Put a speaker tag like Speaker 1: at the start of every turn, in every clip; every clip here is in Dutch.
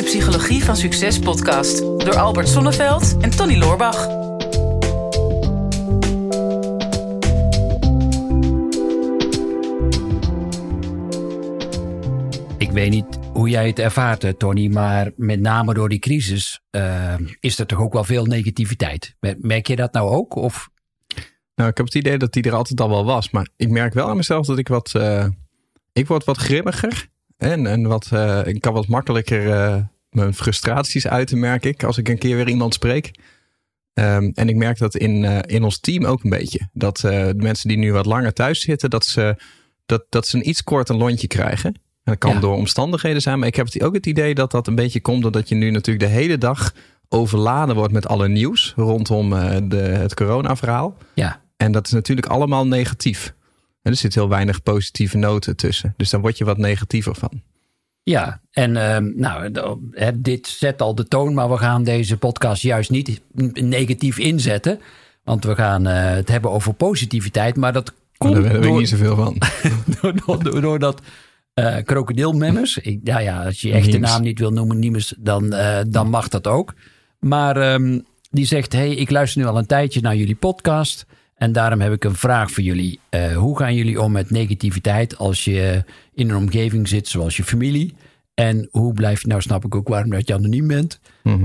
Speaker 1: de Psychologie van Succes podcast door Albert Sonneveld en Tony Loorbach.
Speaker 2: Ik weet niet hoe jij het ervaart, eh, Tony, maar met name door die crisis uh, is er toch ook wel veel negativiteit. Merk je dat nou ook? Of?
Speaker 3: Nou, ik heb het idee dat die er altijd al wel was, maar ik merk wel aan mezelf dat ik wat, uh, ik word wat grimmiger en, en wat, uh, ik kan wat makkelijker mijn frustraties uiten, merk ik, als ik een keer weer iemand spreek. Um, en ik merk dat in, in ons team ook een beetje. Dat de mensen die nu wat langer thuis zitten, dat ze, dat, dat ze een iets korter lontje krijgen. Dat kan door omstandigheden zijn, maar ik heb ook het idee dat dat een beetje komt doordat je nu natuurlijk de hele dag overladen wordt met alle nieuws rondom de, het corona-verhaal.
Speaker 2: Ja.
Speaker 3: En dat is natuurlijk allemaal negatief. En er zit heel weinig positieve noten tussen. Dus daar word je wat negatiever van.
Speaker 2: Ja, en uh, nou, dit zet al de toon, maar we gaan deze podcast juist niet negatief inzetten. Want we gaan uh, het hebben over positiviteit, maar dat komt.
Speaker 3: Maar daar weet ik niet zoveel van.
Speaker 2: doordat. door, door uh, krokodilmemmers. Ja, ja, als je echt de naam niet wil noemen, Niemes, dan, uh, dan mag dat ook. Maar um, die zegt: Hey, ik luister nu al een tijdje naar jullie podcast. En daarom heb ik een vraag voor jullie. Uh, hoe gaan jullie om met negativiteit als je in een omgeving zit zoals je familie? En hoe blijf je, nou snap ik ook waarom dat je anoniem bent. Mm -hmm.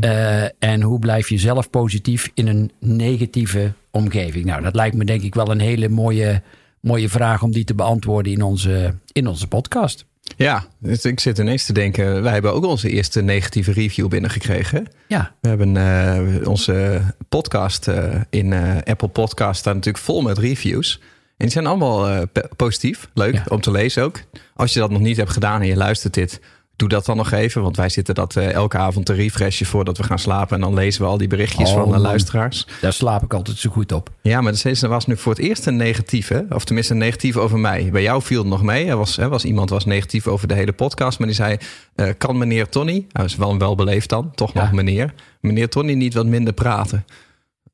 Speaker 2: en hoe blijf je zelf positief in een negatieve omgeving? Nou, dat lijkt me denk ik wel een hele mooie mooie vraag om die te beantwoorden in onze, in onze podcast.
Speaker 3: Ja, dus ik zit ineens te denken, wij hebben ook onze eerste negatieve review binnengekregen.
Speaker 2: Ja.
Speaker 3: We hebben uh, onze podcast uh, in uh, Apple Podcast staat natuurlijk vol met reviews. En die zijn allemaal positief, leuk ja. om te lezen ook. Als je dat nog niet hebt gedaan en je luistert dit, doe dat dan nog even. Want wij zitten dat uh, elke avond te refreshen voordat we gaan slapen. En dan lezen we al die berichtjes oh, van de luisteraars.
Speaker 2: Daar slaap ik altijd zo goed op.
Speaker 3: Ja, maar er was nu voor het eerst een negatieve. Of tenminste een negatieve over mij. Bij jou viel het nog mee. Er was, er was iemand was negatief over de hele podcast. Maar die zei, uh, kan meneer Tony... Hij is wel een welbeleefd dan, toch ja. nog meneer. Meneer Tony niet wat minder praten.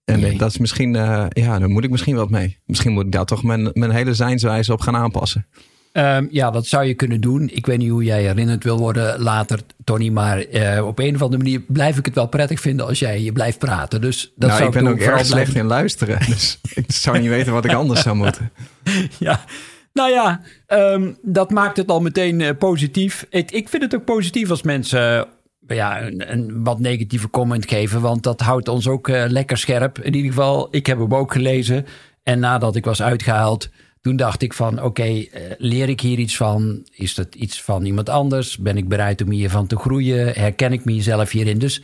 Speaker 3: En nee. dat is misschien... Uh, ja, daar moet ik misschien wat mee. Misschien moet ik daar toch mijn, mijn hele zijnswijze op gaan aanpassen.
Speaker 2: Um, ja, dat zou je kunnen doen. Ik weet niet hoe jij herinnerd wil worden later, Tony. Maar uh, op een of andere manier blijf ik het wel prettig vinden als jij je blijft praten. Dus dat
Speaker 3: nou,
Speaker 2: zou
Speaker 3: ik ben ook erg slecht in luisteren. Dus ik zou niet weten wat ik anders zou moeten.
Speaker 2: Ja, nou ja, um, dat maakt het al meteen uh, positief. Ik, ik, vind het ook positief als mensen uh, ja, een, een, wat negatieve comment geven. Want dat houdt ons ook lekker scherp. In ieder geval, ik heb hem ook gelezen. En nadat ik was uitgehaald toen dacht ik van, oké, okay, uh, leer ik hier iets van? Is dat iets van iemand anders? Ben ik bereid om hiervan te groeien? Herken ik mezelf hierin? Dus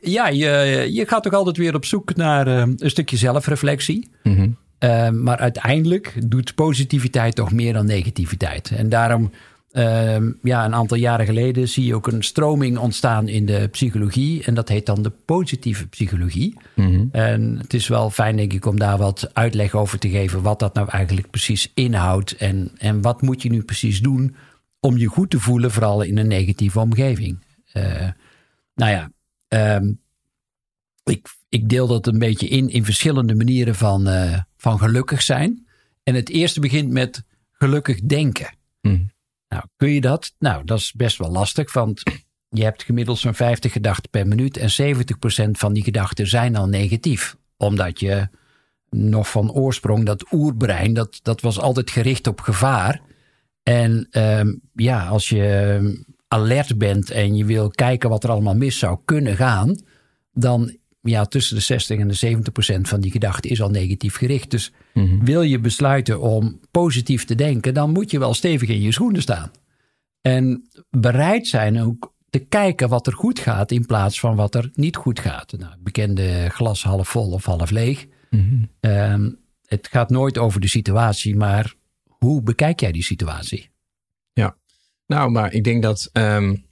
Speaker 2: ja, je, je gaat toch altijd weer op zoek naar uh, een stukje zelfreflectie. Mm -hmm. uh, maar uiteindelijk doet positiviteit toch meer dan negativiteit. En daarom, ja, een aantal jaren geleden zie je ook een stroming ontstaan in de psychologie. En dat heet dan de positieve psychologie. Mm -hmm. En het is wel fijn, denk ik, om daar wat uitleg over te geven. Wat dat nou eigenlijk precies inhoudt. En, en wat moet je nu precies doen om je goed te voelen, vooral in een negatieve omgeving. Uh, nou ja, um, ik, ik deel dat een beetje in in verschillende manieren van, uh, van gelukkig zijn. En het eerste begint met gelukkig denken. Mm. Nou, kun je dat? Nou, dat is best wel lastig, want je hebt gemiddeld zo'n 50 gedachten per minuut en 70% van die gedachten zijn al negatief. Omdat je nog van oorsprong, dat oerbrein, dat, dat was altijd gericht op gevaar. En um, ja, als je alert bent en je wil kijken wat er allemaal mis zou kunnen gaan, dan ja, tussen de 60 en de 70 procent van die gedachten is al negatief gericht. Dus mm -hmm. wil je besluiten om positief te denken, dan moet je wel stevig in je schoenen staan. En bereid zijn ook te kijken wat er goed gaat in plaats van wat er niet goed gaat. Nou, bekende glas half vol of half leeg. Mm -hmm. um, het gaat nooit over de situatie, maar hoe bekijk jij die situatie?
Speaker 3: Ja, nou, maar ik denk dat um,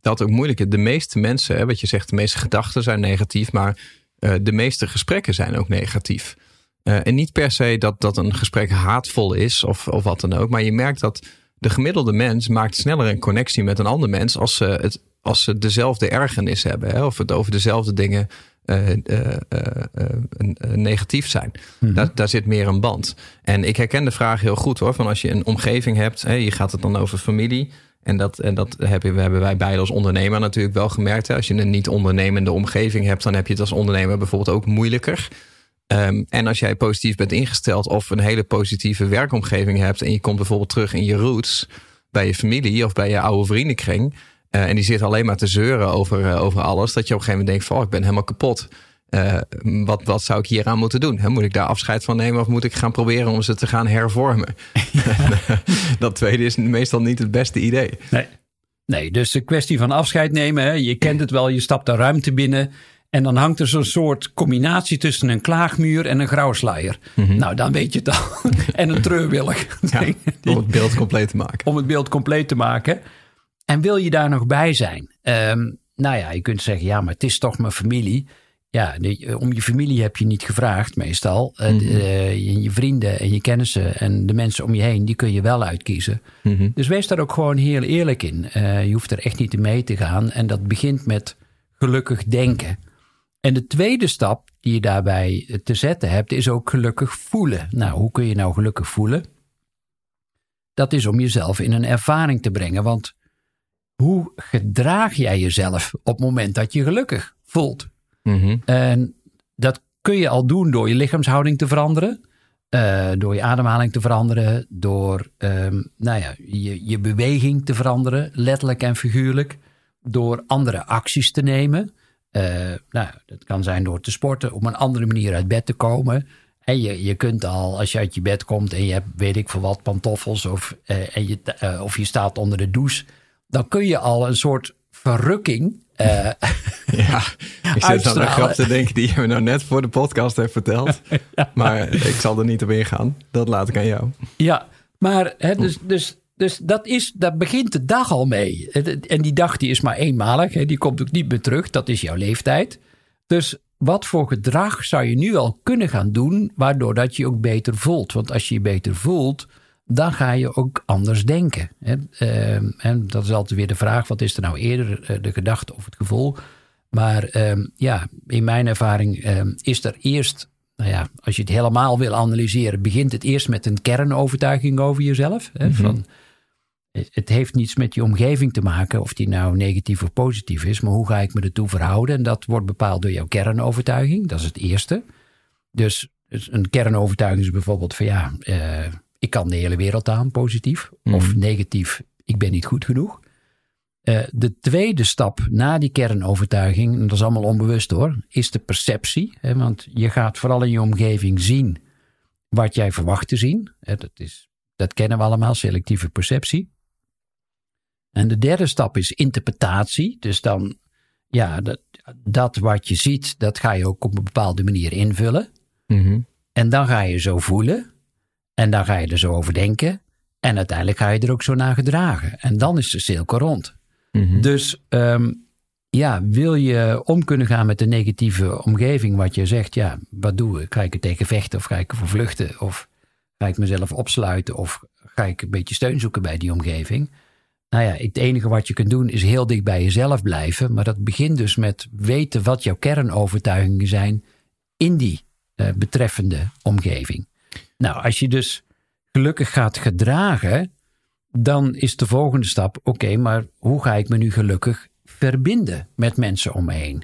Speaker 3: dat ook moeilijk is. De meeste mensen, hè, wat je zegt, de meeste gedachten zijn negatief, maar uh, de meeste gesprekken zijn ook negatief. Uh, en niet per se dat, dat een gesprek haatvol is of, of wat dan ook, maar je merkt dat de gemiddelde mens maakt sneller een connectie met een ander mens als ze, het, als ze dezelfde ergernis hebben. Hè, of het over dezelfde dingen uh, uh, uh, negatief zijn. Mm-hmm. daar, daar zit meer een band. En ik herken de vraag heel goed hoor. Van als je een omgeving hebt, hè, je gaat het dan over familie. En dat, en dat hebben, hebben wij beide als ondernemer natuurlijk wel gemerkt. Hè. Als je een niet ondernemende omgeving hebt, dan heb je het als ondernemer bijvoorbeeld ook moeilijker. Ehm, en als jij positief bent ingesteld of een hele positieve werkomgeving hebt en je komt bijvoorbeeld terug in je roots bij je familie of bij je oude vriendenkring. Uh, en die zit alleen maar te zeuren over, uh, over alles. Dat je op een gegeven moment denkt van oh, ik ben helemaal kapot. Uh, wat, wat zou ik hier aan moeten doen? moet ik daar afscheid van nemen of moet ik gaan proberen om ze te gaan hervormen? dat tweede is meestal niet het beste idee.
Speaker 2: Nee, nee dus de kwestie van afscheid nemen. Hè? Je kent het wel, je stapt de ruimte binnen. En dan hangt er zo'n soort combinatie tussen een klaagmuur en een grauwsluier. Mm -hmm. Nou, dan weet je het al. en een treurwillig.
Speaker 3: Ja, om het beeld compleet te maken.
Speaker 2: Om het beeld compleet te maken. En wil je daar nog bij zijn? Um, nou ja, je kunt zeggen, ja, maar het is toch mijn familie. Ja, de, om je familie heb je niet gevraagd meestal. Mm -hmm. uh, je, je, vrienden en je kennissen en de mensen om je heen, die kun je wel uitkiezen. Mm -hmm. Dus wees daar ook gewoon heel eerlijk in. Uh, je hoeft er echt niet mee te gaan. En dat begint met gelukkig denken. En de tweede stap die je daarbij te zetten hebt, is ook gelukkig voelen. Nou, hoe kun je nou gelukkig voelen? Dat is om jezelf in een ervaring te brengen. Want hoe gedraag jij jezelf op het moment dat je gelukkig voelt? -hmm. En dat kun je al doen door je lichaamshouding te veranderen. Uh, door je ademhaling te veranderen. Door um, nou ja, je, je beweging te veranderen, letterlijk en figuurlijk. Door andere acties te nemen. Uh, nou, dat kan zijn door te sporten, op een andere manier uit bed te komen. En je, je kunt al, als je uit je bed komt en je hebt, weet ik veel wat, pantoffels of, uh, en je, of je staat onder de douche, dan kun je al een soort verrukking.
Speaker 3: ja, ik zit aan een grap te denken die je me nou net voor de podcast heeft verteld. ja. Maar ik zal er niet op ingaan. Dat laat ik aan jou.
Speaker 2: Ja, maar hè, dus, dus dus dat is, daar begint de dag al mee. En die dag die is maar eenmalig. Die komt ook niet meer terug. Dat is jouw leeftijd. Dus wat voor gedrag zou je nu al kunnen gaan doen... waardoor dat je ook beter voelt? Want als je je beter voelt, dan ga je ook anders denken. En dat is altijd weer de vraag... wat is er nou eerder de gedachte of het gevoel? Maar ja, in mijn ervaring is er eerst nou ja, als je het helemaal wil analyseren, begint het eerst met een kernovertuiging over jezelf. Hè, van, het heeft niets met je omgeving te maken, of die nou negatief of positief is, maar hoe ga ik me ertoe verhouden? En dat wordt bepaald door jouw kernovertuiging, dat is het eerste. Dus, dus een kernovertuiging is bijvoorbeeld van ja, uh, ik kan de hele wereld aan, positief. Mm. Of negatief, ik ben niet goed genoeg. Uh, de tweede stap na die kernovertuiging, en dat is allemaal onbewust hoor, is de perceptie. Hè, want je gaat vooral in je omgeving zien wat jij verwacht te zien. Hè, dat, is, dat kennen we allemaal, selectieve perceptie. En de derde stap is interpretatie. Dus dan, ja, dat, dat wat je ziet, dat ga je ook op een bepaalde manier invullen. Mm-hmm. En dan ga je zo voelen. En dan ga je er zo over denken. En uiteindelijk ga je er ook zo naar gedragen. En dan is de cirkel rond. Mm-hmm. Dus um, ja, wil je om kunnen gaan met de negatieve omgeving, wat je zegt, ja, wat doe ik? Ga ik er tegen vechten of ga ik ervoor vluchten? Of ga ik mezelf opsluiten? Of ga ik een beetje steun zoeken bij die omgeving? Nou ja, het enige wat je kunt doen is heel dicht bij jezelf blijven. Maar dat begint dus met weten wat jouw kernovertuigingen zijn in die uh, betreffende omgeving. Nou, als je dus gelukkig gaat gedragen, dan is de volgende stap: oké, okay, maar hoe ga ik me nu gelukkig verbinden met mensen om me heen?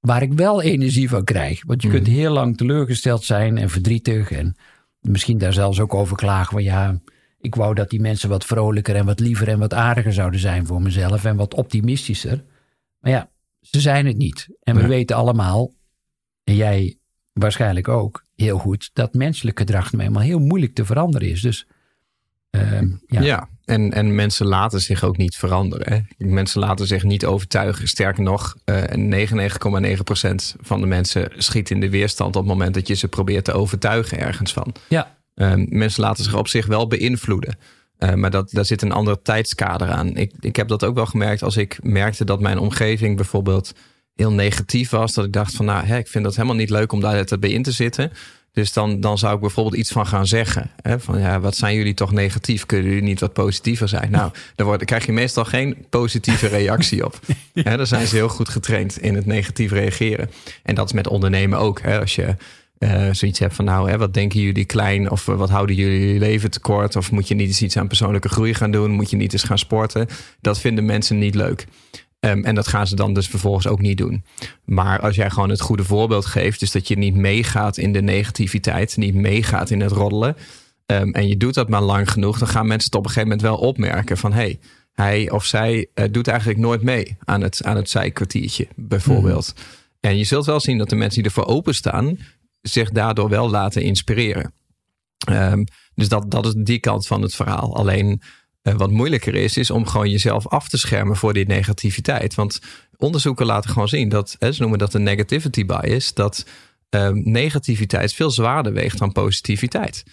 Speaker 2: Waar ik wel energie van krijg. Want je kunt mhm. heel lang teleurgesteld zijn en verdrietig en misschien daar zelfs ook over klagen van ja ik wou dat die mensen wat vrolijker en wat liever en wat aardiger zouden zijn voor mezelf en wat optimistischer. Maar ja, ze zijn het niet. En we weten allemaal, en jij waarschijnlijk ook heel goed, dat menselijk gedrag nou eenmaal heel moeilijk te veranderen is. Dus uh, ja.
Speaker 3: ja. en, en mensen laten zich ook niet veranderen. Hè? Mensen laten zich niet overtuigen. Sterker nog, uh, 99,9% van de mensen schiet in de weerstand op het moment dat je ze probeert te overtuigen ergens van.
Speaker 2: Ja.
Speaker 3: Uh, mensen laten zich op zich wel beïnvloeden. Uh, maar dat, daar zit een ander tijdskader aan. Ik, ik heb dat ook wel gemerkt als ik merkte dat mijn omgeving bijvoorbeeld heel negatief was. Dat ik dacht van nou, hè, ik vind dat helemaal niet leuk om daar bij in te zitten. Dus dan, dan zou ik bijvoorbeeld iets van gaan zeggen. Hè, van ja, wat zijn jullie toch negatief? Kunnen jullie niet wat positiever zijn? Nou, daar, wordt, krijg je meestal geen positieve reactie op. Hè, dan zijn ze heel goed getraind in het negatief reageren. En dat is met ondernemen ook. Hè, als je uh, zoiets hebt van nou, hè, wat denken jullie klein of wat houden jullie leven tekort of moet je niet eens iets aan persoonlijke groei gaan doen, moet je niet eens gaan sporten. Dat vinden mensen niet leuk. Um, en dat gaan ze dan dus vervolgens ook niet doen. Maar als jij gewoon het goede voorbeeld geeft, dus dat je niet meegaat in de negativiteit, niet meegaat in het roddelen, um, en je doet dat maar lang genoeg, dan gaan mensen het op een gegeven moment wel opmerken van hé, hey, hij of zij uh, doet eigenlijk nooit mee aan het, aan het zijkwartiertje, bijvoorbeeld. Mhm. En je zult wel zien dat de mensen die ervoor openstaan, zich daardoor wel laten inspireren. Um, dus dat, dat is die kant van het verhaal. Alleen uh, wat moeilijker is, is om gewoon jezelf af te schermen voor die negativiteit. Want onderzoeken laten gewoon zien dat, hè, ze noemen dat een negativity bias, dat um, negativiteit veel zwaarder weegt dan positiviteit.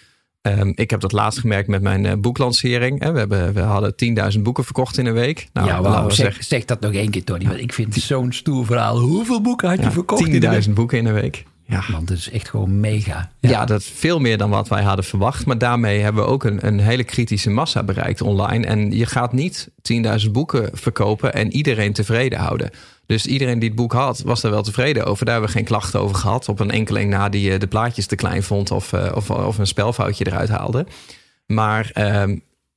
Speaker 3: Um, ik heb dat laatst gemerkt met mijn uh, boeklancering. We, hebben, we hadden 10.000 boeken verkocht in een week.
Speaker 2: Nou, ja, wow, zeg, zeg, dat nog één keer, Tony. Want ik vind het zo'n stoer verhaal. Hoeveel boeken had je ja, verkocht?
Speaker 3: 10.000 boeken in een week.
Speaker 2: Ja. Want het is echt gewoon mega.
Speaker 3: Ja. ja. dat is veel meer dan wat wij hadden verwacht. Maar daarmee hebben we ook een, een hele kritische massa bereikt online. En je gaat niet 10.000 boeken verkopen en iedereen tevreden houden. Dus iedereen die het boek had, was er wel tevreden over. Daar hebben we geen klachten over gehad. Op een enkeling na die eh, de plaatjes te klein vond of, eh, of, of een spelfoutje eruit haalde. Maar uh,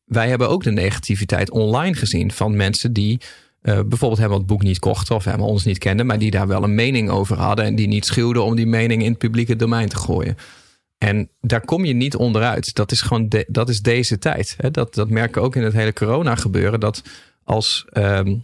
Speaker 3: wij hebben ook de negativiteit online gezien van mensen die uh, bijvoorbeeld helemaal het boek niet kochten of helemaal ons niet kenden, maar die daar wel een mening over hadden en die niet schuwden om die mening in het publieke domein te gooien. En daar kom je niet onderuit. Dat is gewoon dat is deze tijd. Hè? Dat, dat merken we ook in het hele corona gebeuren. Dat als um,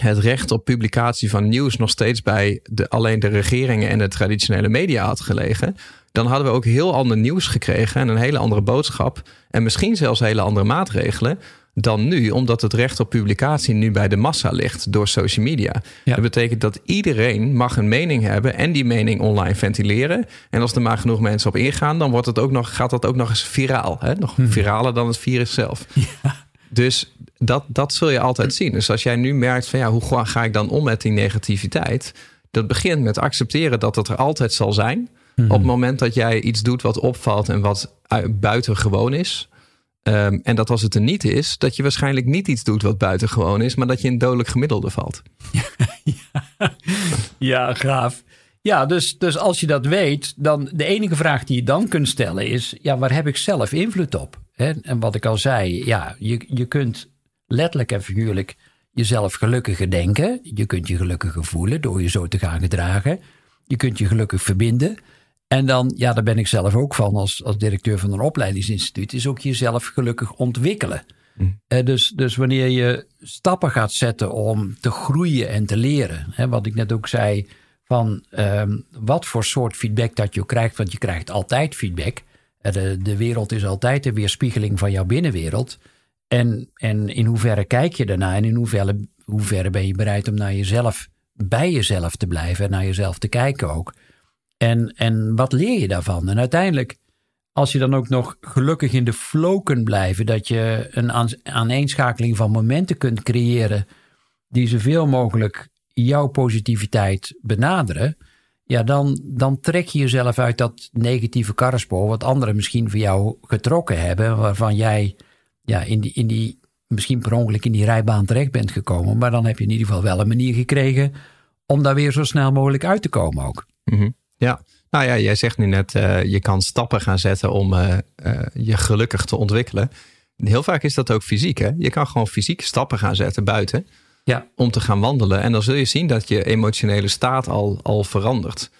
Speaker 3: het recht op publicatie van nieuws nog steeds bij de, alleen de regeringen en de traditionele media had gelegen, dan hadden we ook heel ander nieuws gekregen en een hele andere boodschap. En misschien zelfs hele andere maatregelen dan nu, omdat het recht op publicatie nu bij de massa ligt door social media. Dat betekent dat iedereen mag een mening hebben en die mening online ventileren. En als er maar genoeg mensen op ingaan, dan wordt het ook nog, gaat dat ook nog eens viraal. Hè? Nog hmm. viraler dan het virus zelf. Ja. Dus dat, dat zul je altijd zien. Dus als jij nu merkt van ja, hoe ga ik dan om met die negativiteit? Dat begint met accepteren dat het er altijd zal zijn. Hmm. Op het moment dat jij iets doet wat opvalt en wat buitengewoon is, Ehm, en dat als het er niet is, dat je waarschijnlijk niet iets doet wat buitengewoon is, maar dat je in dodelijk gemiddelde valt.
Speaker 2: ja, gaaf. Ja, dus, dus als je dat weet, dan de enige vraag die je dan kunt stellen is: ja, waar heb ik zelf invloed op? En wat ik al zei, ja, je, je kunt letterlijk en figuurlijk jezelf gelukkiger denken. Je kunt je gelukkiger voelen door je zo te gaan gedragen. Je kunt je gelukkig verbinden. En dan, ja, daar ben ik zelf ook van als, als directeur van een opleidingsinstituut, is ook jezelf gelukkig ontwikkelen. Mm. dus, dus wanneer je stappen gaat zetten om te groeien en te leren, hè, wat ik net ook zei, van ehm, wat voor soort feedback dat je krijgt, want je krijgt altijd feedback. De, de wereld is altijd een weerspiegeling van jouw binnenwereld. En, en in hoeverre kijk je daarna en in hoeverre, hoeverre ben je bereid om naar jezelf, bij jezelf te blijven en naar jezelf te kijken ook. En, en wat leer je daarvan? En uiteindelijk, als je dan ook nog gelukkig in de flow kunt blijven, dat je een aaneenschakeling van momenten kunt creëren die zoveel mogelijk jouw positiviteit benaderen, ja, dan, dan trek je jezelf uit dat negatieve karrespoor, wat anderen misschien voor jou getrokken hebben, waarvan jij ja, in, die, in die, misschien per ongeluk in die rijbaan terecht bent gekomen. Maar dan heb je in ieder geval wel een manier gekregen om daar weer zo snel mogelijk uit te komen ook.
Speaker 3: Mm ja, nou ja, jij zegt nu net, uh, je kan stappen gaan zetten om uh, uh, je gelukkig te ontwikkelen. Heel vaak is dat ook fysiek. Hè? Je kan gewoon fysiek stappen gaan zetten buiten ja. om te gaan wandelen. En dan zul je zien dat je emotionele staat al, al verandert.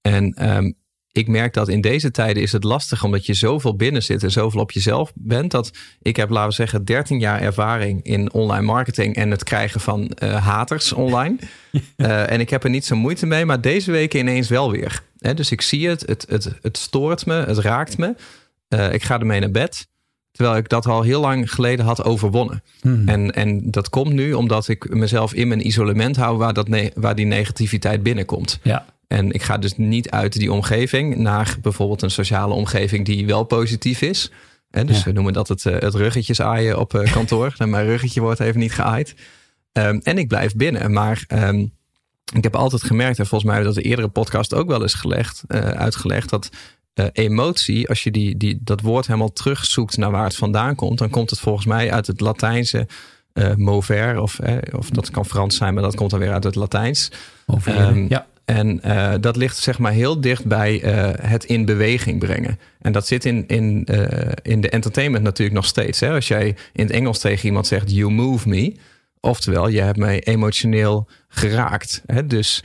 Speaker 3: En um, ik merk dat in deze tijden is het lastig omdat je zoveel binnen zit en zoveel op jezelf bent. Dat ik heb, laten we zeggen, 13 jaar ervaring in online marketing en het krijgen van uh, haters online. Uh, en ik heb er niet zo moeite mee, maar deze weken ineens wel weer. He, dus ik zie het, het, het, het stoort me, het raakt me. Uh, ik ga ermee naar bed. Terwijl ik dat al heel lang geleden had overwonnen. Hmm. En, en dat komt nu omdat ik mezelf in mijn isolement hou waar, dat waar die negativiteit binnenkomt. Ja. En ik ga dus niet uit die omgeving naar bijvoorbeeld een sociale omgeving die wel positief is. En dus we noemen dat het, eh, het ruggetjes aaien op eh, kantoor. en mijn ruggetje wordt even niet geaaid. Um, en ik blijf binnen. Maar um, ik heb altijd gemerkt, en volgens mij dat de eerdere podcast ook wel eens gelegd, uh, uitgelegd, dat uh, emotie, als je die, die, dat woord helemaal terugzoekt naar waar het vandaan komt, dan komt het volgens mij uit het Latijnse uh, mover, of, of dat kan Frans zijn, maar dat komt dan weer uit het Latijns.
Speaker 2: Um, ja
Speaker 3: En uh, dat ligt zeg maar heel dicht bij uh, het in beweging brengen. En dat zit in, in, uh, in de entertainment natuurlijk nog steeds. Hè? Als jij in het Engels tegen iemand zegt, you move me. Oftewel, je hebt mij emotioneel geraakt. Hè? Dus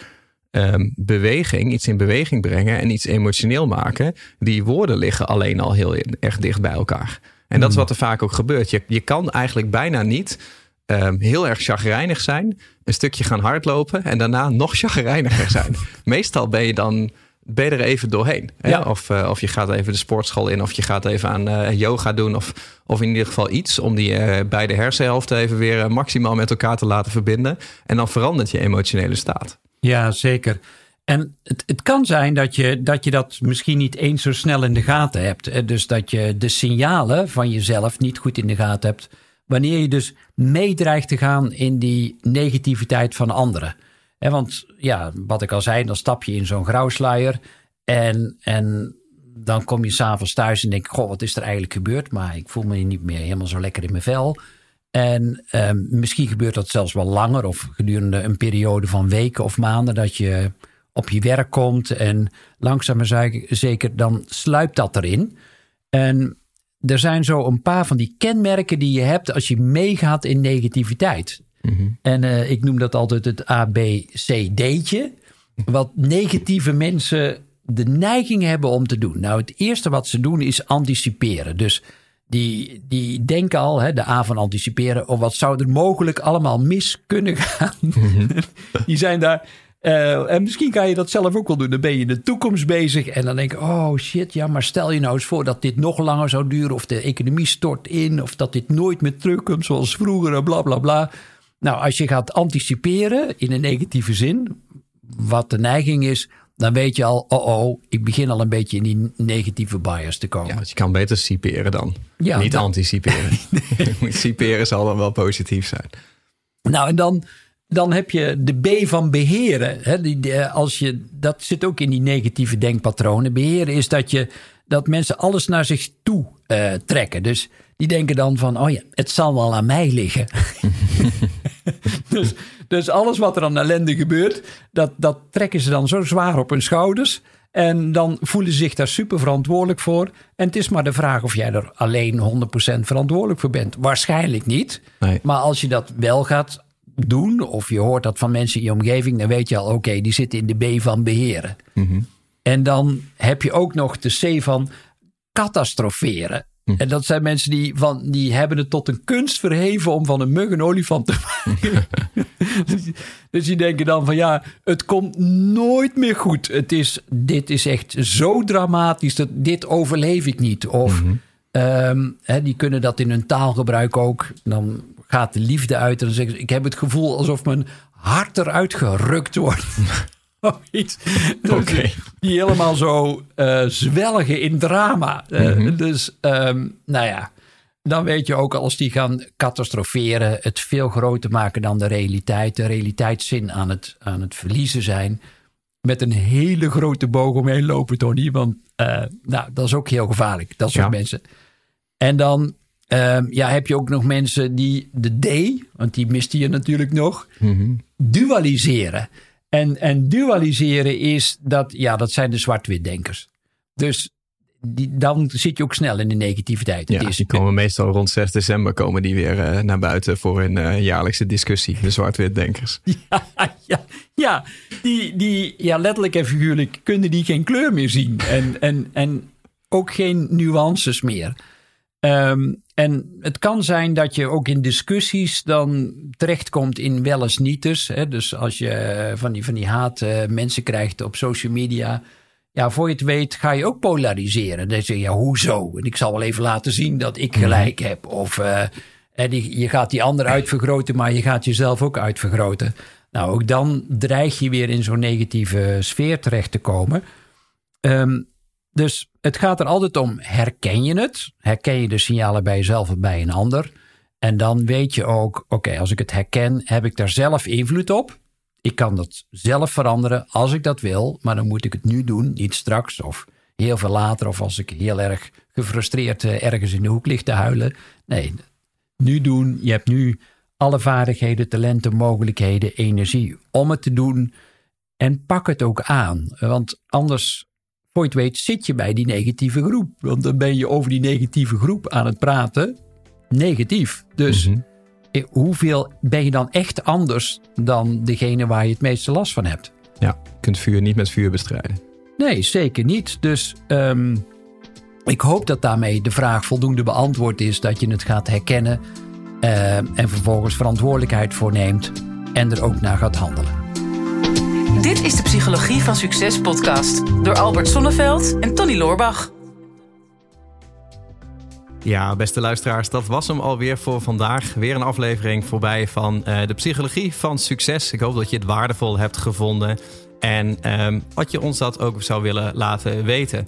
Speaker 3: um, beweging, iets in beweging brengen en iets emotioneel maken. Die woorden liggen alleen al heel erg dicht bij elkaar. En dat is wat er vaak ook gebeurt. Je, je kan eigenlijk bijna niet um, heel erg chagrijnig zijn, een stukje gaan hardlopen en daarna nog chagrijniger zijn. Meestal ben je dan ben je er even doorheen. Ja. Of, uh, of je gaat even de sportschool in, of je gaat even aan uh, yoga doen, of, of in ieder geval iets om die uh, beide hersenhelften even weer maximaal met elkaar te laten verbinden. En dan verandert je emotionele staat.
Speaker 2: Ja, zeker. En het, het kan zijn dat je, dat je dat misschien niet eens zo snel in de gaten hebt. Dus dat je de signalen van jezelf niet goed in de gaten hebt. Wanneer je dus meedreigt te gaan in die negativiteit van anderen. want ja, wat ik al zei, dan stap je in zo'n grauwsluier. En, en dan kom je s'avonds thuis en denk: Goh, wat is er eigenlijk gebeurd? Maar ik voel me niet meer helemaal zo lekker in mijn vel. En eh, misschien gebeurt dat zelfs wel langer of gedurende een periode van weken of maanden dat je op je werk komt en langzaam maar zeker dan sluipt dat erin. En er zijn zo een paar van die kenmerken die je hebt als je meegaat in negativiteit. Mhm. En uh, ik noem dat altijd het ABCD'tje. Wat negatieve mensen de neiging hebben om te doen. Nou, het eerste wat ze doen is anticiperen. Dus die, die denken al, hè, de A van anticiperen, of wat zou er mogelijk allemaal mis kunnen gaan. Mhm. die zijn daar uh, en misschien kan je dat zelf ook wel doen. Dan ben je in de toekomst bezig en dan denk je: oh shit, ja, maar stel je nou eens voor dat dit nog langer zou duren, of de economie stort in, of dat dit nooit meer terugkomt zoals vroeger, bla bla bla. Nou, als je gaat anticiperen in een negatieve zin, wat de neiging is, dan weet je al, oh oh, ik begin al een beetje in die negatieve bias te komen.
Speaker 3: Ja, dus je kan beter ciperen dan. Ja, Niet anticiperen. nee. Ciperen zal dan wel positief zijn.
Speaker 2: Nou, en dan dan heb je de B van beheren. Hè? Die, als je, dat zit ook in die negatieve denkpatronen. Beheren is dat, je, dat mensen alles naar zich toe uh, trekken. Dus die denken dan van, oh ja, het zal wel aan mij liggen. dus, dus alles wat er aan ellende gebeurt, dat, dat trekken ze dan zo zwaar op hun schouders. En dan voelen ze zich daar super verantwoordelijk voor. En het is maar de vraag of jij er alleen 100% verantwoordelijk voor bent. Waarschijnlijk niet. Nee. Maar als je dat wel gaat doen, of je hoort dat van mensen in je omgeving, dan weet je al, oké, die zitten in de B van beheren. Mhm. En dan heb je ook nog de C van catastroferen. Mhm. En dat zijn mensen die, van, die hebben het tot een kunst verheven om van een mug een olifant te maken. dus, dus die denken dan van ja, het komt nooit meer goed. Het is, dit is echt zo dramatisch, dat dit overleef ik niet. Of mm die kunnen dat in hun taalgebruik ook. Dan gaat de liefde uit. En dan zeggen ze, ik heb het gevoel alsof mijn hart eruit gerukt wordt. Oké. Die helemaal zo uh, zwelgen in drama. Uh, Dus, um, nou ja, dan weet je ook als die gaan catastroferen, het veel groter maken dan de realiteit, de realiteitszin aan het, aan het verliezen zijn. Met een hele grote boog omheen lopen, Tony. Want uh, nou, dat is ook heel gevaarlijk, dat soort mensen. En dan Um, ja, heb je ook nog mensen die de D, want die miste je natuurlijk nog, mm dualiseren. En, en dualiseren is dat, ja, dat zijn de zwart-wit denkers. Dus die, dan zit je ook snel in de negativiteit.
Speaker 3: Ja, die komen meestal rond 6 december komen die weer uh, naar buiten voor een uh, jaarlijkse discussie. De zwart-wit denkers.
Speaker 2: Ja, ja, ja, die, die, ja, letterlijk en figuurlijk kunnen die geen kleur meer zien. En, en, en ook geen nuances meer. Um, en het kan zijn dat je ook in discussies dan terechtkomt in wel eens nieters. Hè? Dus als je eh, van die, van die haat uh, mensen krijgt op social media. Ja, voor je het weet ga je ook polariseren. Dan zeg je, ja, hoezo? En ik zal wel even laten zien dat ik mhm. gelijk heb. Of uh, die, je gaat die ander uitvergroten, maar je gaat jezelf ook uitvergroten. Nou, ook dan dreig je weer in zo'n negatieve sfeer terecht te komen. Um, dus het gaat er altijd om, herken je het? Herken je de signalen bij jezelf of bij een ander? En dan weet je ook, oké, als ik het herken, heb ik daar zelf invloed op? Ik kan dat zelf veranderen als ik dat wil, maar dan moet ik het nu doen, niet straks of heel veel later of als ik heel erg gefrustreerd eh, ergens in de hoek lig te huilen. Nee, nu doen. Je hebt nu alle vaardigheden, talenten, mogelijkheden, energie om het te doen. En pak het ook aan. Want anders, voor je het weet, zit je bij die negatieve groep. Want dan ben je over die negatieve groep aan het praten. Negatief. Dus
Speaker 3: Mhm.
Speaker 2: eh, hoeveel ben je dan echt anders dan degene waar je het meeste last van hebt?
Speaker 3: Ja, je kunt vuur niet met vuur bestrijden.
Speaker 2: Nee, zeker niet. Dus ehm, ik hoop dat daarmee de vraag voldoende beantwoord is. Dat je het gaat herkennen eh, en vervolgens verantwoordelijkheid voor neemt. En er ook naar gaat handelen.
Speaker 1: De Psychologie van Succes podcast door Albert Sonneveld en Tony Loorbach.
Speaker 3: Ja, beste luisteraars, dat was hem alweer voor vandaag. Weer een aflevering voorbij van eh, de psychologie van succes. Ik hoop dat je het waardevol hebt gevonden en ehm, wat je ons dat ook zou willen laten weten.